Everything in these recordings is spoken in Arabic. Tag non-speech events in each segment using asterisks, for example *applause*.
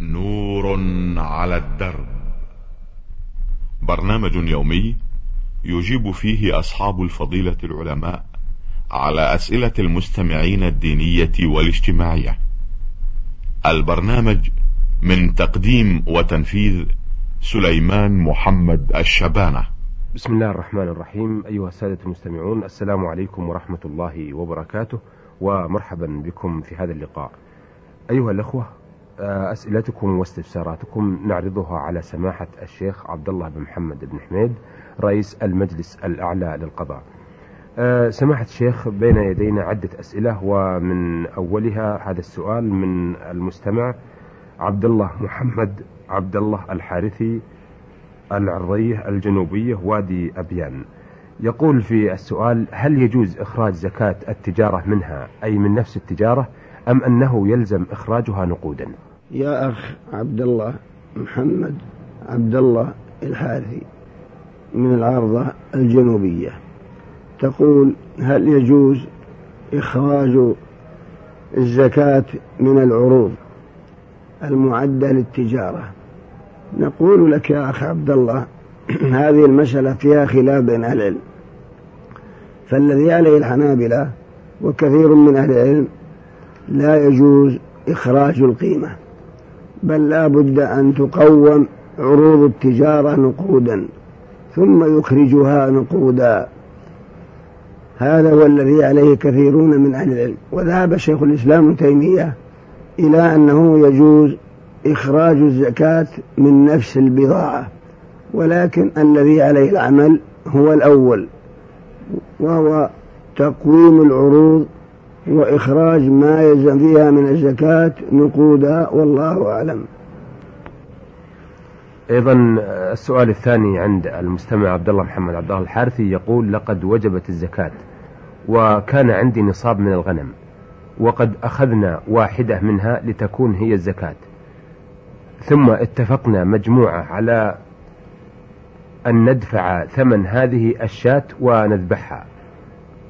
نور على الدرب. برنامج يومي يجيب فيه أصحاب الفضيلة العلماء على أسئلة المستمعين الدينية والاجتماعية. البرنامج من تقديم وتنفيذ سليمان محمد الشبانة. بسم الله الرحمن الرحيم. أيها السادة المستمعون السلام عليكم ورحمة الله وبركاته ومرحبا بكم في هذا اللقاء. أيها الأخوة أسئلتكم واستفساراتكم نعرضها على سماحة الشيخ عبد الله بن محمد بن حميد رئيس المجلس الأعلى للقضاء. سماحة الشيخ بين يدينا عدة أسئلة ومن أولها هذا السؤال من المستمع عبد الله محمد عبد الله الحارثي العرضية الجنوبية وادي أبيان. يقول في السؤال هل يجوز إخراج زكاة التجارة منها أي من نفس التجارة أم أنه يلزم إخراجها نقودا؟ يا أخ عبد الله محمد عبد الله الحارثي من العرضة الجنوبية. تقول هل يجوز إخراج الزكاة من العروض المعدة للتجارة؟ نقول لك يا أخ عبد الله *clears throat* هذه المسألة فيها خلاف بين أهل العلم. فالذي عليه الحنابلة وكثير من أهل العلم لا يجوز إخراج القيمة. بل لا بد أن تقوم عروض التجارة نقودا ثم يخرجها نقودا. هذا هو الذي عليه كثيرون من أهل العلم. وذهب شيخ الإسلام ابن تيمية إلى أنه يجوز إخراج الزكاة من نفس البضاعة ولكن الذي عليه العمل هو الأول وهو تقويم العروض وإخراج ما يلزم فيها من الزكاة نقودا والله أعلم. أيضا السؤال الثاني عند المستمع عبد الله محمد عبد الله الحارثي يقول لقد وجبت الزكاة وكان عندي نصاب من الغنم وقد أخذنا واحدة منها لتكون هي الزكاة ثم اتفقنا مجموعة على أن ندفع ثمن هذه الشاة ونذبحها.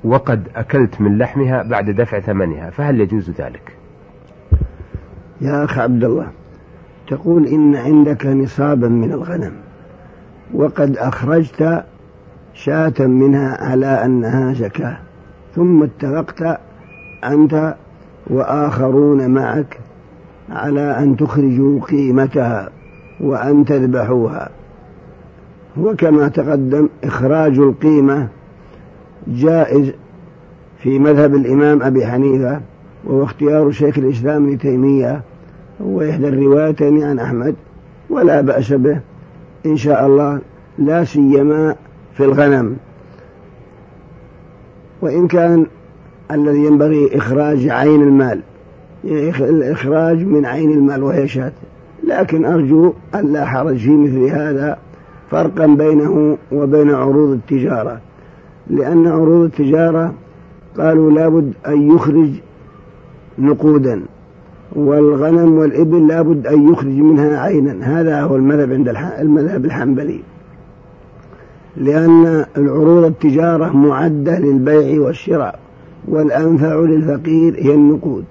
وقد أكلت من لحمها بعد دفع ثمنها فهل يجوز ذلك؟ يا أخ عبد الله تقول إن عندك نصابا من الغنم وقد أخرجت شاة منها على أنها زكاة ثم اتفقت أنت وآخرون معك على أن تخرجوا قيمتها وأن تذبحوها. وكما تقدم إخراج القيمة جائز في مذهب الإمام أبي حنيفة وهو اختيار شيخ الإسلام ابن تيمية هو إحدى الروايتين عن أحمد ولا بأس به. إن شاء الله لا سيما في الغنم. وإن كان الذي ينبغي إخراج عين المال الإخراج من عين المال وهي شاة. لكن أرجو أن لا حرج في مثل هذا فرقا بينه وبين عروض التجارة. لأن عروض التجارة قالوا لابد أن يخرج نقودا والغنم والإبل لابد أن يخرج منها عينا. هذا هو المذهب عند المذهب الحنبلي. لأن العروض التجارة معدة للبيع والشراء والأنفع للفقير هي النقود.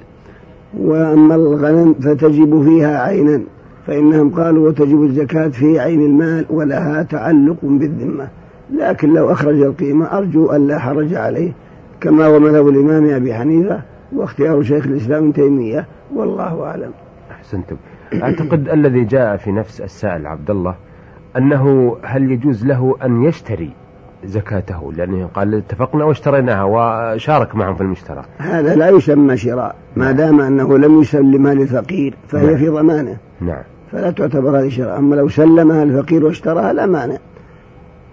وأما الغنم فتجب فيها عينا فإنهم قالوا وتجب الزكاة في عين المال ولها تعلق بالذمة. لكن لو أخرج القيمة أرجو أن لا حرج عليه كما هو مذهب الإمام أبي حنيفة واختيار شيخ الإسلام ابن تيمية. والله أعلم. أحسنتم. أعتقد الذي جاء في نفس السائل عبد الله أنه هل يجوز له أن يشتري زكاته؟ لأنه قال اتفقنا واشتريناها وشارك معهم في المشترى. هذا لا يسمى شراء ما دام أنه لم يسلمها للفقير فهي نعم. في ضمانة. نعم. فلا تعتبر هذه شراء. أما لو سلمها الفقير واشتراها لا مانع.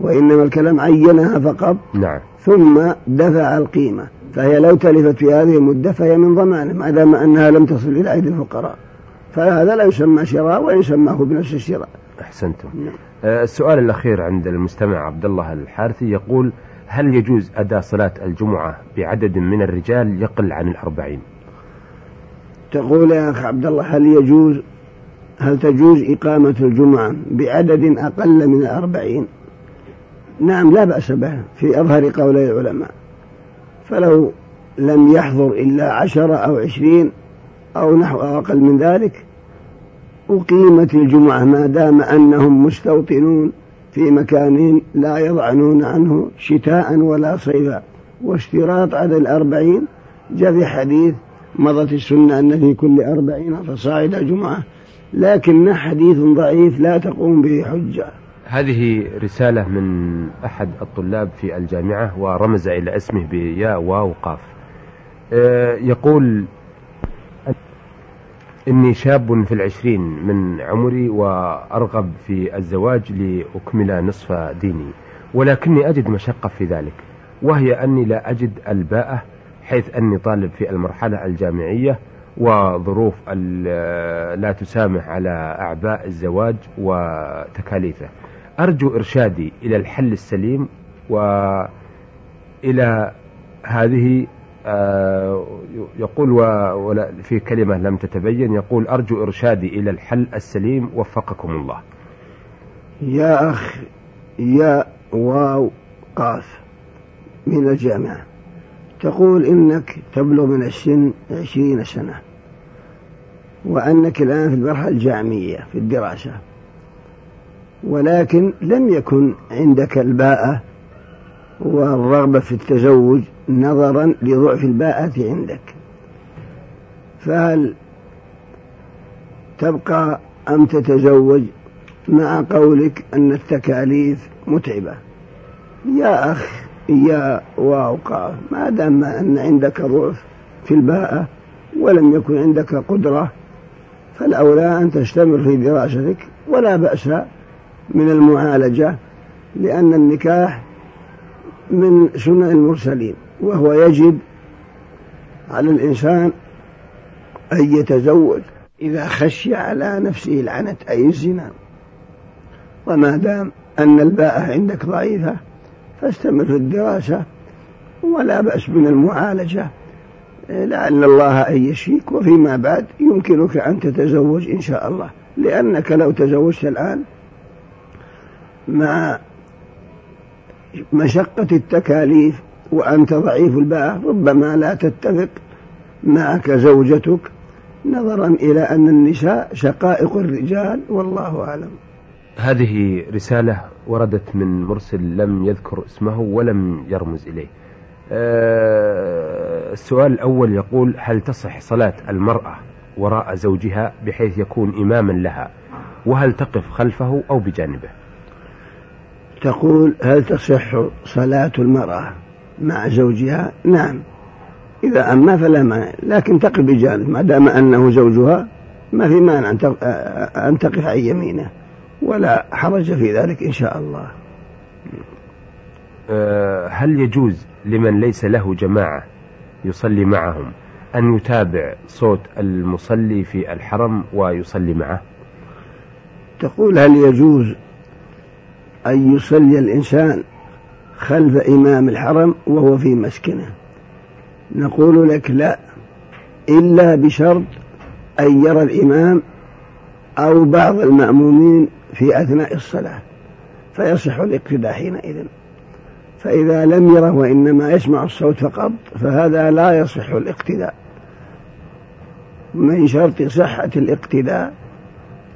وإنما الكلام عينها فقط. نعم. ثم دفع القيمة. فهي لو تلفت في هذه المدة فهي من ضمانة ما دام أنها لم تصل إلى أيدي الفقراء. فهذا لا يسمى شراء وإن سماه بنفس الشراء. أحسنتم. نعم. آه، السؤال الأخير عند المستمع عبد الله الحارثي يقول هل يجوز أداء صلاة الجمعة بعدد من الرجال يقل عن الأربعين؟ تقول يا أخ عبد الله هل يجوز هل تجوز إقامة الجمعة بعدد أقل من الأربعين؟ نعم لا بأس به في أظهر قولي العلماء. فلو لم يحضر إلا عشرة أو عشرين أو نحو أقل من ذلك. أقيمت الجمعة ما دام أنهم مستوطنون في مكان لا يضعنون عنه شتاء ولا صيفا. واشتراط عدد الأربعين جاء في حديث مضت السنة أن في كل أربعين فصاعد جمعة لكن حديث ضعيف لا تقوم به حجة. هذه رسالة من أحد الطلاب في الجامعة ورمز إلى اسمه بياء واو قاف. آه، يقول إني شاب في العشرين من عمري وأرغب في الزواج لأكمل نصف ديني ولكني أجد مشقة في ذلك وهي أني لا أجد الباءة حيث أني طالب في المرحلة الجامعية وظروف لا تسامح على أعباء الزواج وتكاليفه. أرجو إرشادي إلى الحل السليم وإلى هذه آه، يقول في كلمة لم تتبين يقول أرجو إرشادي إلى الحل السليم وفقكم الله. يا أخ يا واو قاف من الجامعة. تقول إنك تبلغ من السن عشرين سنة وأنك الآن في المرحلة الجامعية في الدراسة. ولكن لم يكن عندك الباءة والرغبة في التزوج نظرا لضعف الباءة عندك. فهل تبقى أم تتزوج مع قولك أن التكاليف متعبة؟ يا أخ يا واوقع ما دام أن عندك ضعف في الباءة ولم يكن عندك قدرة فالأولى أن تستمر في دراستك ولا بأس من المعالجة لأن النكاح من سنن المرسلين وهو يجب على الإنسان أن يتزوج إذا خشي على نفسه العنت أي الزنا. وما دام أن الباءة عندك ضعيفة فاستمر في الدراسة ولا بأس من المعالجة. لعل الله أن يشفيك وفيما بعد يمكنك أن تتزوج إن شاء الله لأنك لو تزوجت الآن مع مشقة التكاليف وأنت ضعيف الباء ربما لا تتفق معك زوجتك نظرا إلى أن النساء شقائق الرجال والله أعلم. هذه رسالة وردت من مرسل لم يذكر اسمه ولم يرمز إليه. أه السؤال الأول يقول هل تصح صلاة المرأة وراء زوجها بحيث يكون إماما لها؟ وهل تقف خلفه أو بجانبه؟ تقول هل تصح صلاة المرأة مع زوجها؟ نعم. إذا أما فلا مانع لكن تقف بجانب ما دام أنه زوجها ما في مانع أن تقف عن يمينه ولا حرج في ذلك إن شاء الله. أه، هل يجوز لمن ليس له جماعة يصلي معهم أن يتابع صوت المصلي في الحرم ويصلي معه؟ تقول هل يجوز أن يصلي الإنسان خلف إمام الحرم وهو في مسكنه. نقول لك لا إلا بشرط أن يرى الإمام أو بعض المأمومين في أثناء الصلاة فيصح الاقتداء حينئذ. فإذا لم يره وإنما يسمع الصوت فقط فهذا لا يصح الاقتداء. من شرط صحة الاقتداء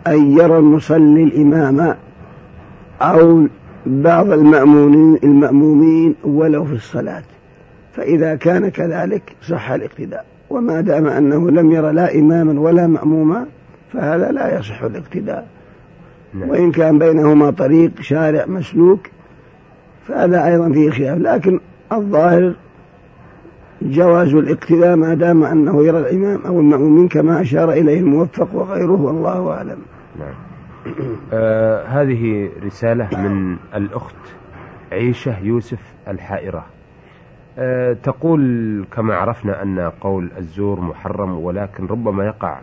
أن يرى المصلي الإمام أو بعض المأمومين المأمومين ولو في الصلاة. فإذا كان كذلك صح الاقتداء. وما دام أنه لم يرى لا إماما ولا مأموما فهذا لا يصح الاقتداء. نعم. وإن كان بينهما طريق شارع مسلوك فهذا أيضا فيه خلاف. لكن الظاهر جواز الاقتداء ما دام أنه يرى الإمام أو المأمومين كما أشار إليه الموفق وغيره والله أعلم. نعم. آه هذه رسالة من الأخت عيشة يوسف الحائرة. آه تقول كما عرفنا أن قول الزور محرم ولكن ربما يقع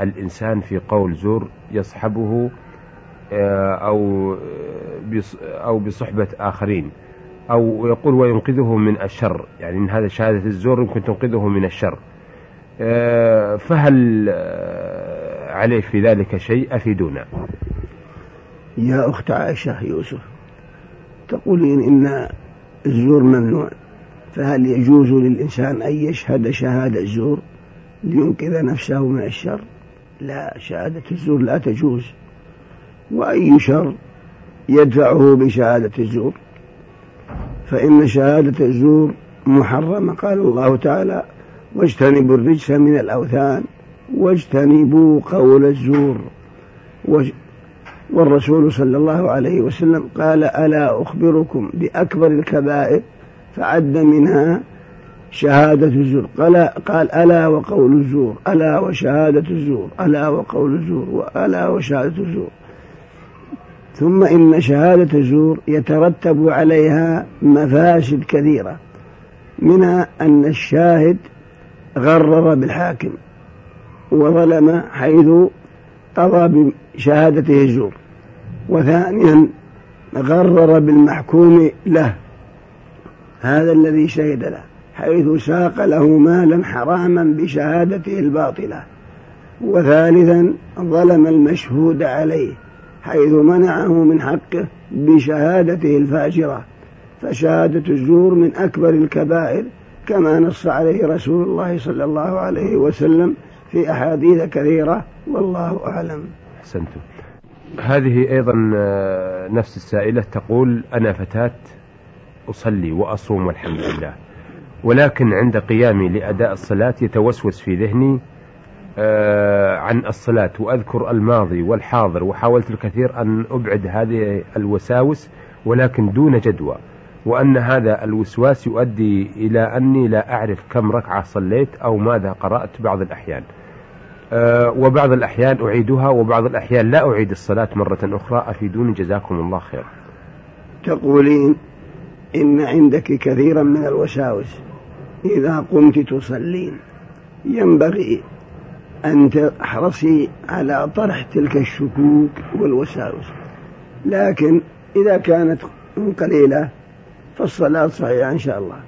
الإنسان في قول زور يصحبه آه أو أو بصحبة آخرين أو يقول وينقذه من الشر. يعني إن هذا شهادة الزور يمكن تنقذه من الشر. آه، فهل آه، عليه في ذلك شيء أفيدونا. يا أخت عائشة يوسف تقولين إن الزور ممنوع فهل يجوز للإنسان أن يشهد شهادة الزور لينقذ نفسه من الشر؟ لا شهادة الزور لا تجوز. وأي شر يدفعه بشهادة الزور؟ فإن شهادة الزور محرمة قال الله تعالى واجتنبوا الرجس من الأوثان واجتنبوا قول الزور. والرسول صلى الله عليه وسلم قال ألا أخبركم بأكبر الكبائر فعد منها شهادة الزور. قال, قال ألا وقول الزور ألا وشهادة الزور ألا وقول الزور وألا وشهادة الزور. ثم إن شهادة الزور يترتب عليها مفاسد كثيرة منها أن الشاهد غرر بالحاكم. وظلم حيث قضى بشهادته الزور. وثانيا غرر بالمحكوم له هذا الذي شهد له حيث ساق له مالا حراما بشهادته الباطلة. وثالثا ظلم المشهود عليه حيث منعه من حقه بشهادته الفاجرة. فشهادة الزور من أكبر الكبائر كما نص عليه رسول الله صلى الله عليه وسلم في أحاديث كثيرة والله أعلم. أحسنتم. هذه أيضا آه، نفس السائلة تقول أنا فتاة أصلي وأصوم والحمد لله. ولكن عند قيامي لأداء الصلاة يتوسوس في ذهني آه عن الصلاة وأذكر الماضي والحاضر وحاولت الكثير أن أبعد هذه الوساوس ولكن دون جدوى. وأن هذا الوسواس يؤدي إلى أني لا أعرف كم ركعة صليت أو ماذا قرأت بعض الأحيان. وبعض الأحيان أعيدها وبعض الأحيان لا أعيد الصلاة مرة أخرى. أفيدوني جزاكم الله خير تقولين إن عندك كثيرا من الوساوس. إذا قمت تصلين ينبغي أن تحرصي على طرح تلك الشكوك والوساوس. لكن إذا كانت قليلة فالصلاة صحيحة إن شاء الله.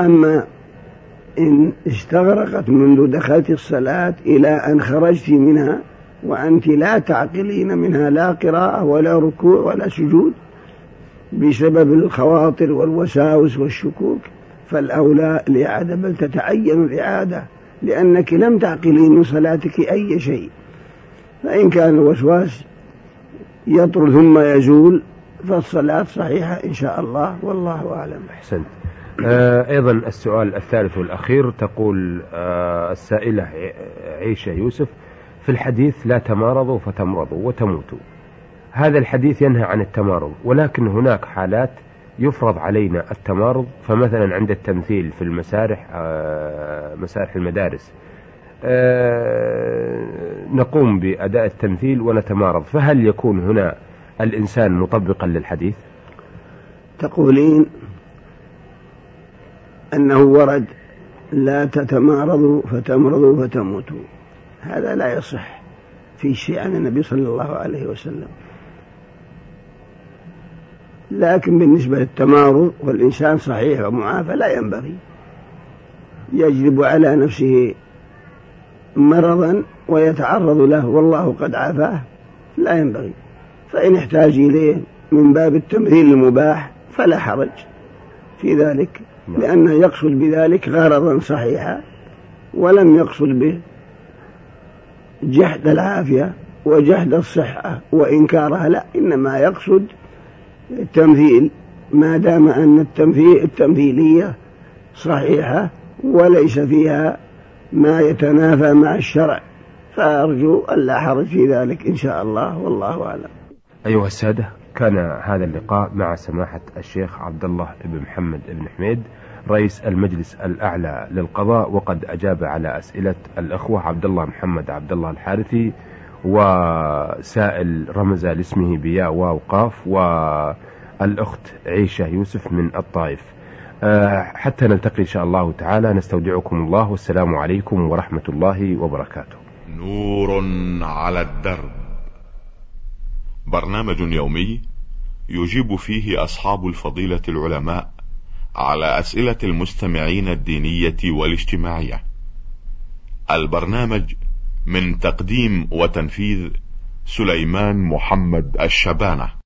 أما إن استغرقت منذ دخلت الصلاة إلى أن خرجت منها وأنت لا تعقلين منها لا قراءة ولا ركوع ولا سجود بسبب الخواطر والوساوس والشكوك. فالأولى الإعادة بل تتعين الإعادة لأنك لم تعقلي من صلاتك أي شيء. فإن كان الوسواس يطرد ثم يزول فالصلاة صحيحة إن شاء الله. والله أعلم. أحسنت. أيضا السؤال الثالث والأخير تقول آه السائلة عيشة يوسف في الحديث لا تمارضوا فتمرضوا وتموتوا. هذا الحديث ينهى عن التمارض ولكن هناك حالات يفرض علينا التمارض فمثلا عند التمثيل في المسارح آه، مسارح المدارس آه، نقوم بأداء التمثيل ونتمارض. فهل يكون هنا الإنسان مطبقا للحديث؟ تقولين أنه ورد لا تتمارضوا فتمرضوا فتموتوا. هذا لا يصح في شيء عن النبي صلى الله عليه وسلم. لكن بالنسبة للتمارض والإنسان صحيح ومعافى لا ينبغي. يجلب على نفسه مرضا ويتعرض له والله قد عافاه. لا ينبغي. فإن احتاج إليه من باب التمثيل المباح فلا حرج. في ذلك. لأنه يقصد بذلك غرضا صحيحا ولم يقصد به جحد العافية وجحد الصحة وإنكارها لا إنما يقصد التمثيل ما دام أن التمثيل التمثيلية صحيحة وليس فيها ما يتنافى مع الشرع. فأرجو ألا حرج في ذلك إن شاء الله والله أعلم. أيها السادة كان هذا اللقاء مع سماحة الشيخ عبد الله بن محمد بن حميد رئيس المجلس الأعلى للقضاء وقد أجاب على أسئلة الأخوة عبد الله محمد عبد الله الحارثي وسائل رمز لاسمه بياء واو قاف والأخت عيشة يوسف من الطائف. آه، حتى نلتقي إن شاء الله تعالى. نستودعكم الله والسلام عليكم ورحمة الله وبركاته. نور على الدرب. برنامج يومي يجيب فيه أصحاب الفضيلة العلماء على أسئلة المستمعين الدينية والاجتماعية. البرنامج من تقديم وتنفيذ سليمان محمد الشبانة.